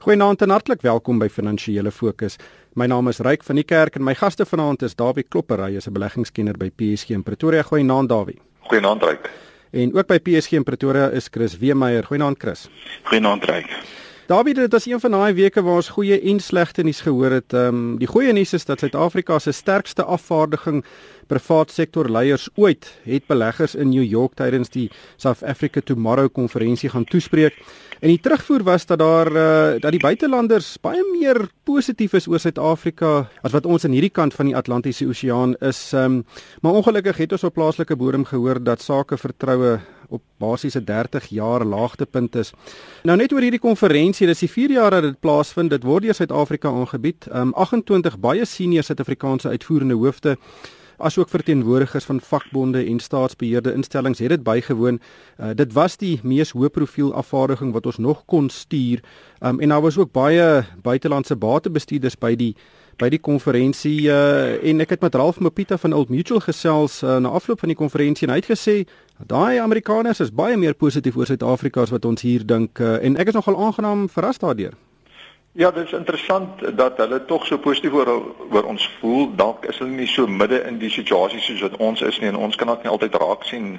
Goeienaand en hartlik welkom by Finansiële Fokus. My naam is Ryk van die Kerk en my gaste vanaand is Dawie Klopper, hy is 'n beleggingskenner by PSG in Pretoria. Goeienaand Dawie. Goeienaand Ryk. En ook by PSG in Pretoria is Chris Weemeyer. Goeienaand Chris. Goeienaand Ryk. Dawie, dit was een van daai weke waar ons goeie en slegte nuus gehoor het. Ehm um, die goeie nuus is dat Suid-Afrika se sterkste afvaardiging privaat sektor leiers ooit het beleggers in New York tydens die South Africa Tomorrow konferensie gaan toespreek. En die terugvoer was dat daar uh, dat die buitelanders baie meer positief is oor Suid-Afrika as wat ons aan hierdie kant van die Atlantiese Oseaan is. Um, maar ongelukkig het ons op plaaslike bodem gehoor dat sake vertroue op basies 'n 30 jaar laagtepunt is. Nou net oor hierdie konferensie, dis die 4 jaar dat dit plaasvind. Dit word deur Suid-Afrika aangebied. Um, 28 baie senior Suid-Afrikaanse uitvoerende hoofde asook verteenwoordigers van vakbonde en staatsbeheerde instellings het dit bygewoon. Uh, dit was die mees hoë profiel afvaardiging wat ons nog kon stuur. Um, en daar was ook baie buitelandse batebestuurders by die by die konferensie uh, en ek het met Ralph Mopita van Old Mutual gesels uh, na afloop van die konferensie en hy het gesê daai Amerikaners is baie meer positief oor Suid-Afrika as wat ons hier dink uh, en ek is nogal aangenaam verras daardeur. Ja, dit is interessant dat hulle tog so positief oor oor ons voel. Dalk is hulle nie so midde in die situasie soos wat ons is nie en ons kan dit nie altyd raak sien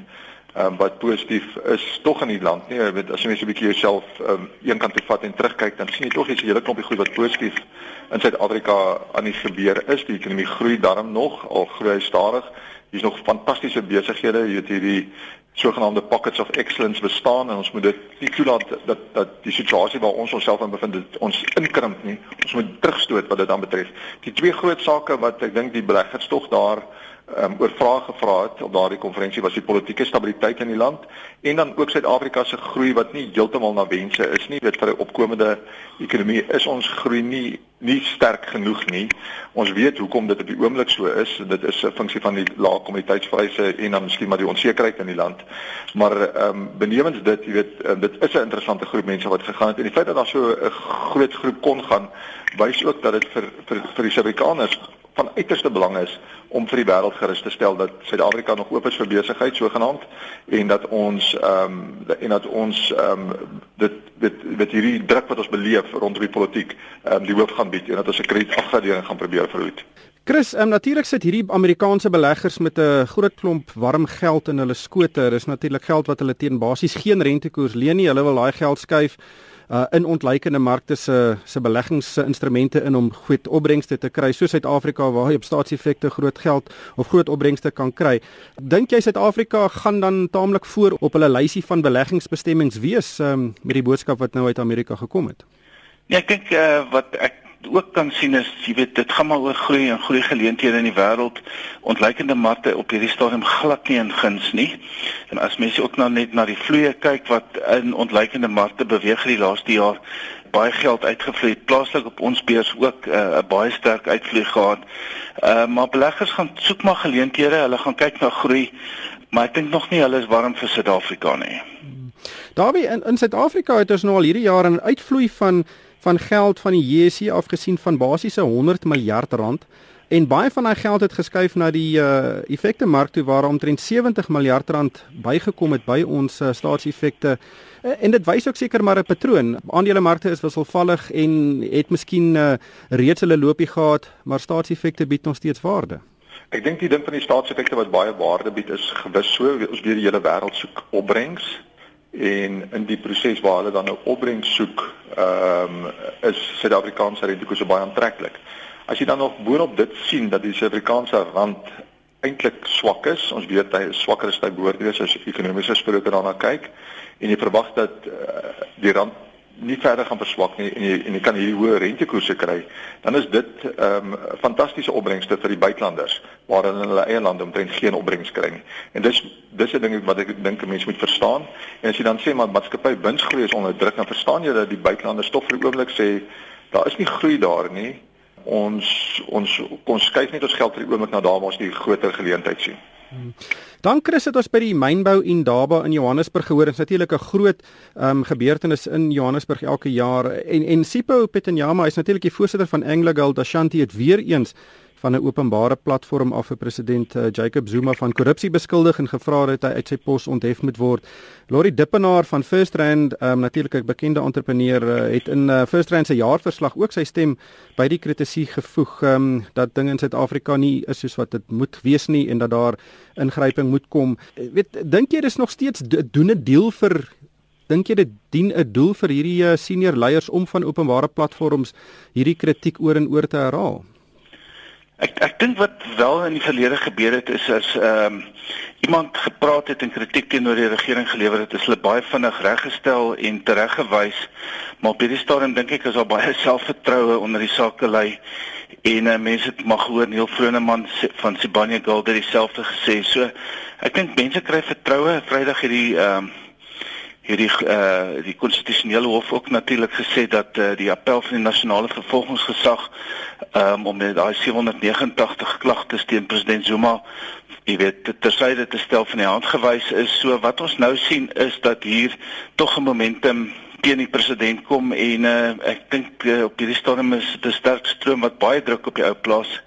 um, wat positief is tog in die land nie. Jy weet as jy net 'n bietjie jouself um, een kant toe vat en terugkyk, dan sien jy tog iets 'n hele klompie goed wat positief in Suid-Afrika aan die gebeur is. Die ekonomie groei darm nog, al groei stadig. Hier's nog fantastiese besighede, jy weet hierdie sogenaamde pockets of excellence bestaan en ons moet dit nie toelaat dat dat die situasie waar ons onsself in bevind dit ons inkrimp nie. Ons moet terugstoot wat dit dan betref. Die twee groot sake wat ek dink die beleggers tog daar um, oor vrae gevra het op daardie konferensie was die politieke stabiliteit in die land en dan ook Suid-Afrika se groei wat nie heeltemal na wense is nie. Dit vir 'n opkomende ekonomie is ons groei nie nie sterk genoeg nie. Ons weet hoekom dit op die oomblik so is. Dit is 'n funksie van die lae kommoditeitspryse en dan miskien maar die onsekerheid in die land. Maar ehm um, benewens dit, jy weet, um, dit is 'n interessante groep mense wat gegaan het en die feit dat daar so 'n groot groep kon gaan, wys ook dat dit vir vir vir die Suid-Afrikaners van uiterste belang is om vir die wêreld gerus te stel dat Suid-Afrika nog oop is vir besigheid sogenaamd en dat ons ehm um, en dat ons ehm um, dit dit met hierdie druk wat ons beleef rondom die politiek ehm um, die hoof gaan bied en dat ons 'n kredietafgradering gaan probeer verhoed. Chris, um, natuurlik sit hierdie Amerikaanse beleggers met 'n groot klomp warm geld in hulle skote. Dis natuurlik geld wat hulle teen basies geen rentekoers leen nie. Hulle wil daai geld skuif uh, in ontleikende markte se se beleggingsinstrumente in om goed opbrengste te kry soos Suid-Afrika waar jy op staatseffekte groot geld of groot opbrengste kan kry. Dink jy Suid-Afrika gaan dan taamlik voor op hulle lysie van beleggingsbestemmings wees um, met die boodskap wat nou uit Amerika gekom het? Ja, kyk uh, wat ek ook kan sien is jy weet dit gaan maar oor groei en groei geleenthede in die wêreld. Ontleikende markte op hierdie stadium glad nie in guns nie. En as mense ook nou net na die vloeye kyk wat in ontleikende markte beweeg die laaste jaar baie geld uitgevloei plaaslik op ons beurs ook eh, 'n uh, baie sterk uitvloei gehad. Uh, maar beleggers gaan soek maar geleenthede. Hulle gaan kyk na groei maar ek dink nog nie hulle is warm vir Suid-Afrika nie. Daarby in in Suid-Afrika het ons nou al hierdie jaar 'n uitvloei van van geld van die JSE afgesien van basiese 100 miljard rand. En baie van daai geld het geskuif na die uh effekte mark toe waar omtrent 70 miljard rand bygekom het by ons uh, staatseffekte. Uh, en dit wys ook seker maar 'n patroon. Aandelemarkte is wisselvallig en het miskien uh, reeds hulle loopie gehad maar staatseffekte bied nog steeds waarde. Ek dink die ding van die staatseffekte wat baie waarde bied is gewis so ons weer die hele wêreld soek opbrengs en in die proses waar hulle dan nou opbrengs soek, ehm um, is Suid-Afrikaanse rentekoerse baie aantreklik. As jy dan nog boonop dit sien dat die Suid-Afrikaanse rand eintlik swak is, ons weet hy is swakker as hy behoort te wees as ekonomiese spreker daarna kyk en jy verwag dat uh, die rand nie verder gaan verswak nie en jy en jy kan hierdie hoë rentekoerse kry, dan is dit ehm um, fantastiese opbrengste vir die buitelanders waar hulle in hulle eie lande omtrent geen opbrengs kry nie. En dis dis 'n ding wat ek dink 'n mens moet verstaan. En as jy dan sê maar maatskappy winsgroei is onder druk, dan verstaan jy dat die buitelanders tog vir die oomblik sê daar is nie groei daar nie. Ons ons kon skuif net ons geld vir die oomblik na daar waar ons die groter geleentheid sien. Dan Chris het ons by die mynbou in Daba in Johannesburg gehoor. Is natuurlik 'n groot ehm um, gebeurtenis in Johannesburg elke jaar en en Sipho Petenyama is natuurlik die voorsitter van AngloGold Ashanti het weer eens van 'n openbare platform af vir president uh, Jacob Zuma van korrupsie beskuldig en gevra dat hy uit sy pos onthef moet word. Lori Dippenaar van First Rand, um, natuurlik 'n bekende entrepreneur, uh, het in uh, First Rand se jaarverslag ook sy stem by die kritiek gevoeg um, dat dinge in Suid-Afrika nie is soos wat dit moet wees nie en dat daar ingryping moet kom. Weet, dink jy dis nog steeds doen 'n deel vir dink jy dit dien 'n doel vir hierdie senior leiers om van openbare platforms hierdie kritiek oor en oor te herhaal? Ek ek dink wat wel in die verlede gebeur het is as ehm um, iemand gepraat het en kritiek teenoor die regering gelewer het, is hulle baie vinnig reggestel en tereggewys. Maar op hierdie stadium dink ek is daar baie selfvertroue onder die sakelei en uh, mense het mag hoor Neil Vroneman van Sibanye Gold het dieselfde gesê. So ek dink mense kry vertroue. Vrydag hierdie ehm um, hierdie uh die konstitusionele hof ook natuurlik gesê dat uh, die appel van die nasionale vervolgingsgesag um, om daai 789 klagtes teen president Zuma jy weet tersyde te stel van die hand gewys is. So wat ons nou sien is dat hier tog 'n momentum teen die president kom en uh, ek dink uh, op hierdie stadium is dit 'n sterk stroom wat baie druk op die ou plaas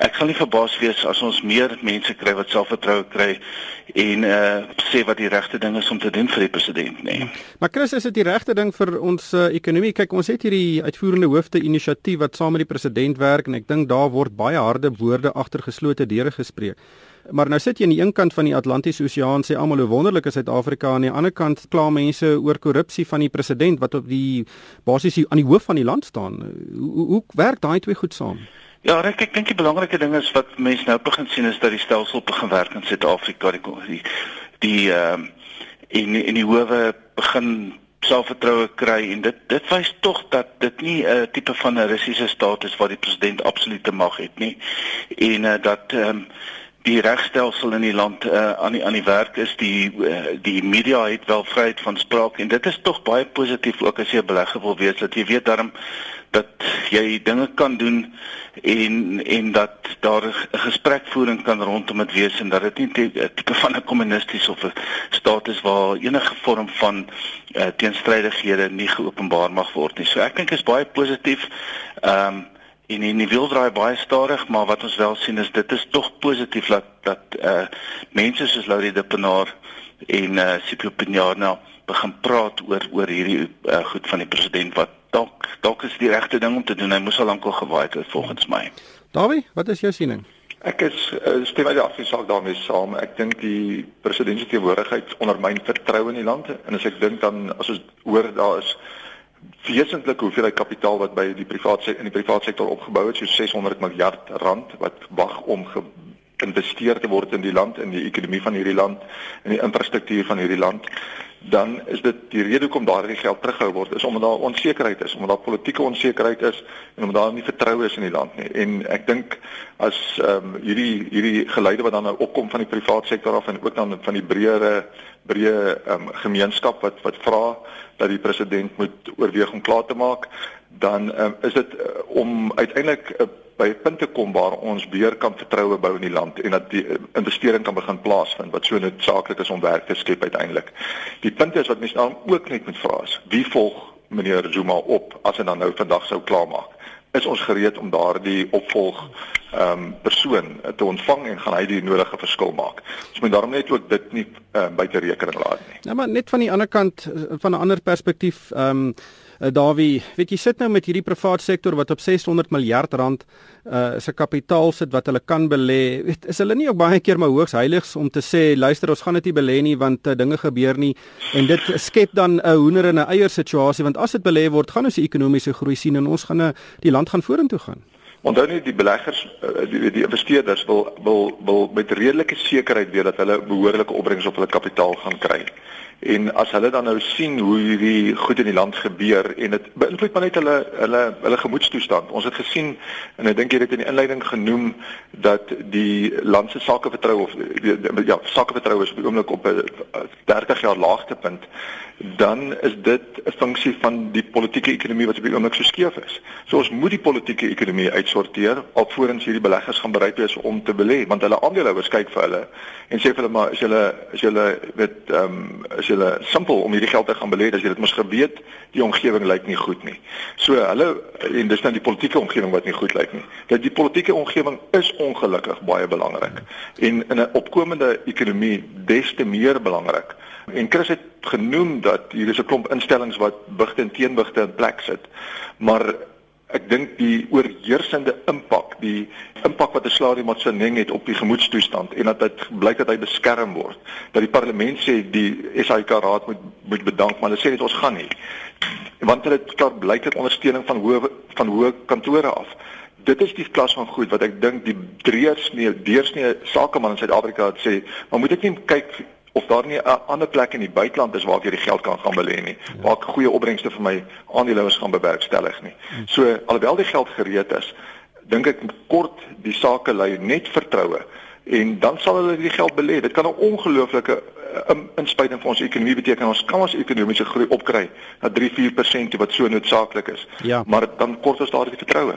ek sal nie verbaas wees as ons meer mense kry wat selfvertroue kry en uh sê wat die regte ding is om te doen vir die president. Nee. Maar Chris, is dit die regte ding vir ons uh, ekonomie? Kyk, ons het hierdie uitvoerende hoofde inisiatief wat saam met die president werk en ek dink daar word baie harde woorde agter geslote deure gespreek. Maar nou sit jy aan die een kant van die Atlantiese Oseaan sê almal hoe wonderlik is Suid-Afrika aan die ander kant kla mense oor korrupsie van die president wat op die basies aan die hoof van die land staan. Hoe hoe werk daai twee goed saam? Ja, ek ek dink die belangrike ding is wat mense nou begin sien is dat die stelsel begin werk in Suid-Afrika. Die die ehm uh, en en die howe begin selfvertroue kry en dit dit wys tog dat dit nie 'n uh, tipe van 'n Russiese staat is waar die president absolute mag het nie. En uh, dat ehm um, die regstelsel in die land uh, aan die aan die werk is. Die uh, die media het wel vryheid van spraak en dit is tog baie positief ook as jy 'n belegger wil wees dat jy weet daarom dat jy dinge kan doen en en dat daar 'n gesprekvoering kan rondom dit wees en dat dit nie 'n tipe van 'n kommunisties of 'n staat is waar enige vorm van uh, teenstrydighede nie geopenbaar mag word nie. So ek dink is baie positief. Ehm um, en en die wiel draai baie stadig, maar wat ons wel sien is dit is tog positief dat dat uh mense soos Laurie Dippenaar en uh Sipho Pinyana begin praat oor oor hierdie uh, goed van die president wat dalk dalk is die regte ding om te doen. Hy moes al lank al gewaai het volgens my. Dawie, wat is jou siening? Ek is uh, stem uit die afsaak daarmee saam. Ek dink die presidentsie teenwoordigheid ondermyn vertroue in die land en as ek dink dan as ons hoor daar is wesentlik hoeveelheid kapitaal wat by die privaat in die privaat sektor opgebou het, so 600 miljard rand wat wag om geïnvesteer te word in die land in die ekonomie van hierdie land en die infrastruktuur van hierdie land dan is dit die rede hoekom daardie geld teruggehou word is omdat daar onsekerheid is, omdat daar politieke onsekerheid is en omdat daar nie vertroue is in die land nie. En ek dink as ehm um, hierdie hierdie geleide wat dan nou opkom van die private sektor af en ook dan van die breëre breë um, gemeenskap wat wat vra dat die president moet oorweeg om klaar te maak, dan um, is dit uh, om uiteindelik uh, by 'n punt te kom waar ons weer kan vertroue bou in die land en dat die investering kan begin plaasvind wat so noodsaaklik is om werk te skep uiteindelik. Die punt is wat mense dan ook net moet vra is, wie volg meneer Zuma op as hy dan nou vandag sou klaarmaak? Is ons gereed om daardie opvolg ehm um, persoon te ontvang en gaan hy die nodige verskil maak? Ons moet daarom net ook dit nie uh, buite rekening laat nie. Ja, maar net van die ander kant eh, van 'n ander perspektief ehm um, uh, Dawie, weet jy sit nou met hierdie private sektor wat op 600 miljard rand uh se kapitaal sit wat hulle kan belê. Weet is hulle nie ook baie keer maar hoogs heiligs om te sê luister ons gaan dit nie belê nie want uh, dinge gebeur nie en dit skep dan 'n hoender en 'n eier situasie want as dit belê word gaan ons die ekonomiese groei sien en ons gaan 'n die land gaan vorentoe gaan. Onthou net die beleggers die die investeerders wil wil wil met redelike sekerheid weet dat hulle behoorlike opbrengs op hulle kapitaal gaan kry. En as hulle dan nou sien hoe hierdie goed in die land gebeur en dit beïnvloed maar net hulle hulle hulle gemoedstoestand. Ons het gesien en ek dink jy het dit in die inleiding genoem dat die land se sakevertroue of ja, sakevertroue is op die oomblik op 'n 30 jaar laagtepunt dan is dit 'n funksie van die politieke ekonomie wat op die oomblik so skeef is. So ons moet die politieke ekonomie uitsorteer alvorens hierdie beleggers gaan bereid wees om te belê, want hulle aandeelhouers kyk vir hulle en sê vir hulle maar as julle as julle weet ehm um, as julle simpel om hierdie geld te gaan belê, as jy dit mos geweet die omgewing lyk nie goed nie. So hulle en dis dan die politieke omgewing wat nie goed lyk nie. Dat die politieke omgewing is ongelukkig baie belangrik en in 'n opkomende ekonomie des te meer belangrik. En Chris het genoem dat hier is 'n klomp instellings wat bigte en teenbigte in plek sit. Maar ek dink die oorheersende impak, die impak wat 'n Slari Motsoeneng het op die gemoedstoestand en dat dit blyk dat hy beskerm word. Dat die parlement sê die SAIK raad moet moet bedank, maar hulle sê net ons gaan nie. Want hulle het klaar blyk dit ondersteuning van hoë van hoë kantore af. Dit is die klas van goed wat ek dink die deursnee deursnee sakeman in Suid-Afrika sê, maar moet ek nie kyk of daar nie 'n ander plek in die buiteland is waar ek hierdie geld kan gaan belê nie waar ek goeie opbrengste vir my aandeelhouers gaan bewerkstellig nie. So alhoewel die geld gereed is, dink ek kort die sake lei net vertroue en dan sal hulle die geld belê. Dit kan 'n ongelooflike uh, inspuiting vir ons ekonomie beteken. Ons kan ons ekonomiese groei opkry na 3-4% wat so noodsaaklik is. Ja. Maar dan kort ons daardie vertroue.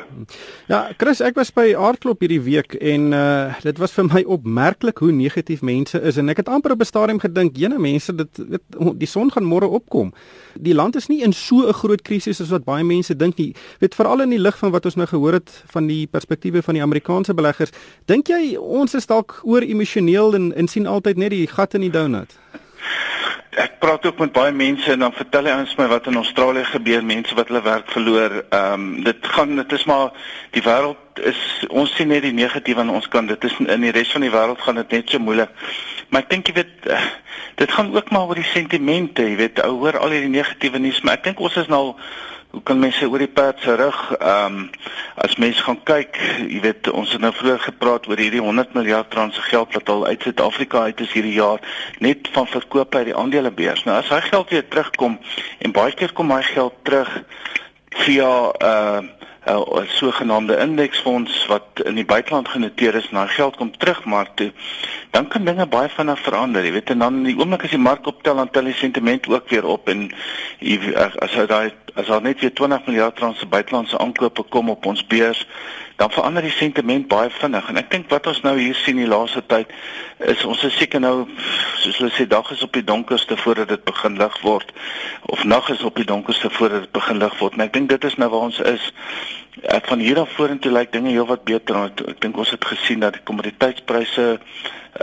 Ja, Chris, ek was by Aardklop hierdie week en uh dit was vir my opmerklik hoe negatief mense is en ek het amper op 'n stadium gedink, jene mense, dit, dit die son gaan môre opkom. Die land is nie in so 'n groot krisis as wat baie mense dink nie. Weet veral in die lig van wat ons nou gehoor het van die perspektiewe van die Amerikaanse beleggers, dink jy ons is dalk oor emosioneel en en sien altyd net die gat in die donut. Ek praat ook met baie mense en dan vertel hulle ons my wat in Australië gebeur, mense wat hulle werk verloor. Ehm um, dit gaan dit is maar die wêreld is ons sien net die negatiewe aan ons kant. Dit is in die res van die wêreld gaan dit net so moeilik. Maar ek dink jy weet eh, dit gaan ook maar oor die sentimente, jy weet, ou hoor al hierdie negatiewe nuus, maar ek dink ons is nou hoe kan mense oor die pad se rug ehm um, as mense gaan kyk, jy weet ons het nou vroeër gepraat oor hierdie 100 miljard rand se geld wat al uit Suid-Afrika uit is hierdie jaar net van verkoop uit die aandelebeurs. Nou as hy geld weer terugkom en baie keer kom hy geld terug via ehm uh, 'n sogenaamde indeksfonds wat in die buiteland genoteer is daai geld kom terug mark toe, dan kan dinge baie vinnig verander, jy weet, en dan in die oomblik as die mark optel dan tel die sentiment ook weer op en as hy daai as daar net weer 20 miljard rand se buitelandse aankope kom op ons beurs, dan verander die sentiment baie vinnig. En ek dink wat ons nou hier sien die laaste tyd is ons is seker nou soos hulle sê dag is op die donkerste voordat dit begin lig word of nag is op die donkerste voordat dit begin lig word. En ek dink dit is nou waar ons is. Ek van hier af vorentoe lyk dinge heelwat beter want ek dink ons het gesien dat die kommoditeitspryse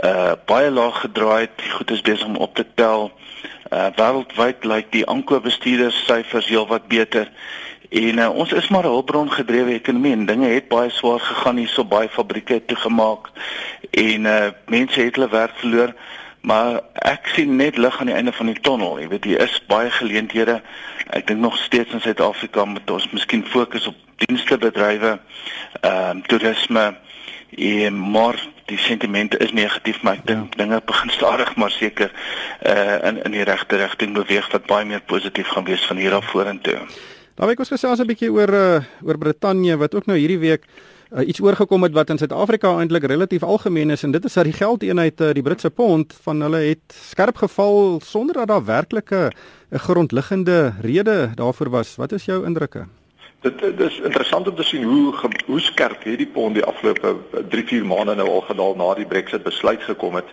uh baie laag gedraai het. Goed is besig om op te tel. Uh wêreldwyd lyk die aankoopbestuurders syfers heelwat beter En uh, ons is maar 'n hulpbron gedrewe ekonomie en dinge het baie swaar gegaan hier so baie fabrieke het toegemaak en uh, mense het hulle werk verloor maar ek sien net lig aan die einde van die tonnel jy weet hier is baie geleenthede ek dink nog steeds in Suid-Afrika moet ons miskien fokus op dienstebedrywe ehm uh, toerisme en maar die sentimente is negatief maar ek dink ja. dinge begin stadig maar seker uh, in in die regte rigting beweeg wat baie meer positief gaan wees van hier af vorentoe Nou ek ons gesels 'n bietjie oor uh, oor Brittanje wat ook nou hierdie week uh, iets oorgekom het wat in Suid-Afrika eintlik relatief algemeen is en dit is dat die geldeenheid uh, die Britse pond van hulle het skerp geval sonder dat daar werklike 'n grondliggende rede daarvoor was. Wat is jou indrukke? Dit, dit is interessant om te sien hoe hoe skerp hierdie pond die afgelope 3-4 maande nou al gedaal na die Brexit besluit gekom het.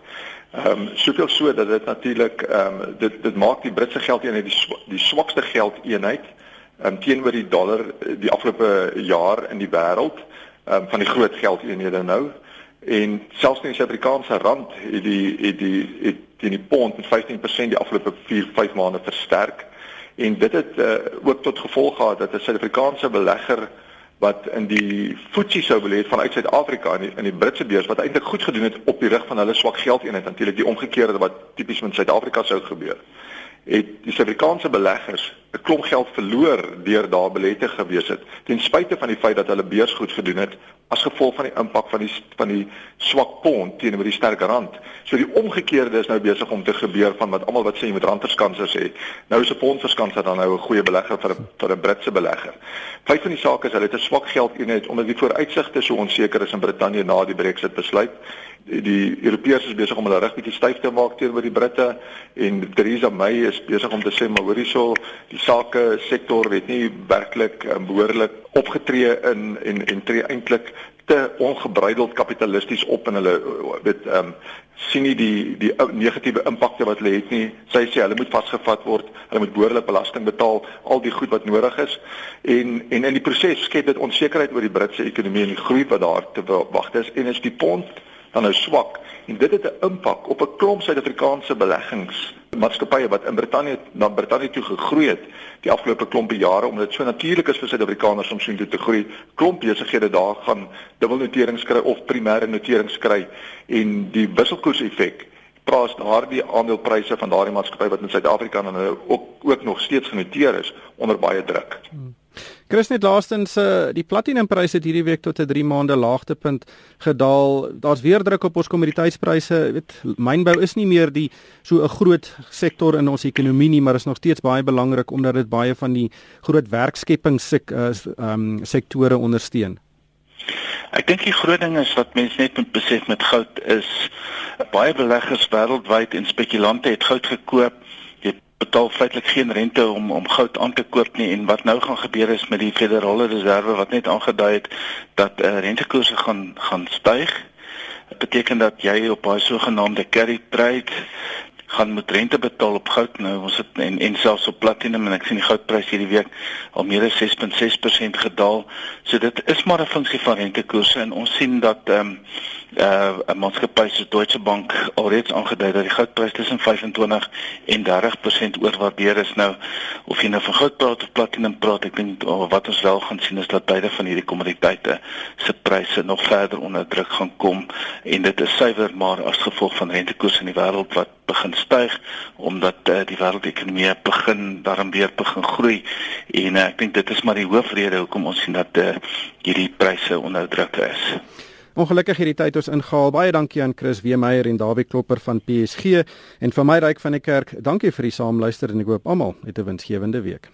Ehm um, soveel so dat dit natuurlik ehm um, dit dit maak die Britse geldeenheid die die swakste geldeenheid um, teenoor die dollar eh, die afgelope jaar in die wêreld um, van die groot geldeenhede nou. En selfs in die Suid-Afrikaanse rand het die het die het teen die pond met 15% die afgelope 4-5 maande versterk. En dit het uh, ook tot gevolg gehad dat 'n Suid-Afrikaanse belegger wat in die FTSE sou belê het vanuit Suid-Afrika in die, in die Britse beurs wat eintlik goed gedoen het op die rug van hulle swak geldeenheid natuurlik die omgekeerde wat tipies met Suid-Afrika sou gebeur het die Suid-Afrikaanse beleggers 'n klomp geld verloor deur daar belê te gewees het ten spyte van die feit dat hulle beurs goed gedoen het as gevolg van die impak van die van die swak pond teenoor die sterk rand. So die omgekeerde is nou besig om te gebeur van wat almal wat sê jy moet randverskanser sê. Nou is 'n pondverskanser dan nou 'n goeie belegger vir 'n vir 'n Britse belegger. Feit van die saak is hulle het 'n swak geldeenheid omdat die vooruitsigte so onseker is in Brittanje na die Brexit besluit die, Europeërs is besig om hulle rug bietjie styf te maak teenoor die Britte en Theresa May is besig om te sê maar hoorie so die sake sektor weet nie werklik um, behoorlik opgetree in en en tree eintlik te ongebreideld kapitalisties op en hulle weet ehm um, sien nie die die negatiewe impakte wat hulle het nie. Sy sê hulle moet vasgevat word, hulle moet behoorlik belasting betaal, al die goed wat nodig is. En en in die proses skep dit onsekerheid oor die Britse ekonomie en die groei wat daar te wag is en is die pond dan nou swak en dit het 'n impak op 'n klomp Suid-Afrikaanse beleggingsmaatskappye wat in Brittanje na Brittanje toe gegroei het die afgelope klompe jare omdat dit so natuurlik is vir Suid-Afrikaners om soontoe te groei. Klomp besighede daar gaan dubbelnoterings kry of primêre noterings kry en die wisselkoers effek plaas daardie aandelepryse van daardie maatskappy wat in Suid-Afrika en hulle ook ook nog steeds genoteer is onder baie druk. Hmm. Chris net laastens uh, die platinumpryse het hierdie week tot 'n 3 maande laagtepunt gedaal. Daar's weer druk op ons kommoditeitspryse. Jy weet, mynbou is nie meer die so 'n groot sektor in ons ekonomie nie, maar is nog steeds baie belangrik omdat dit baie van die groot werkskeppings sek, uh, um, sektore ondersteun. Ek dink die groot ding is wat mense net moet besef met goud is baie beleggers wêreldwyd en spekulante het goud gekoop betaal feitelik geen rente om om goud aan te koop nie en wat nou gaan gebeur is met die Federale Reserve wat net aangedui het dat uh, rentekoerse gaan gaan styg. Beteken dat jy op daai sogenaamde carry trade gaan moet rente betaal op goud nou ons het en en selfs op platinum en ek sien die goudprys hierdie week al meer as 6.6% gedaal. So dit is maar 'n funksie van rentekoerse en ons sien dat ehm um, uh 'n maatskappy soos Deutsche Bank alreeds aangedui dat die goudprys tussen 25 en 30% oorwaardeer is nou of jy nou van goud praat of platinum praat ek dink oh, wat ons wel gaan sien is dat beide van hierdie kommoditeite se pryse nog verder onder druk gaan kom en dit is suiwer maar as gevolg van rentekoerse in die wêreld wat begin styg omdat uh, die wêreldekonomie begin daarom weer begin groei en uh, ek dink dit is maar die hoofrede hoekom ons sien dat uh, hierdie pryse onder druk is. Ongelukkig hierdie tyd ons ingehaal. Baie dankie aan Chris Weemeyer en Dawie Klopper van PSG en vir my ryk van die kerk. Dankie vir die saamluister en ek hoop almal het 'n winsgewende week.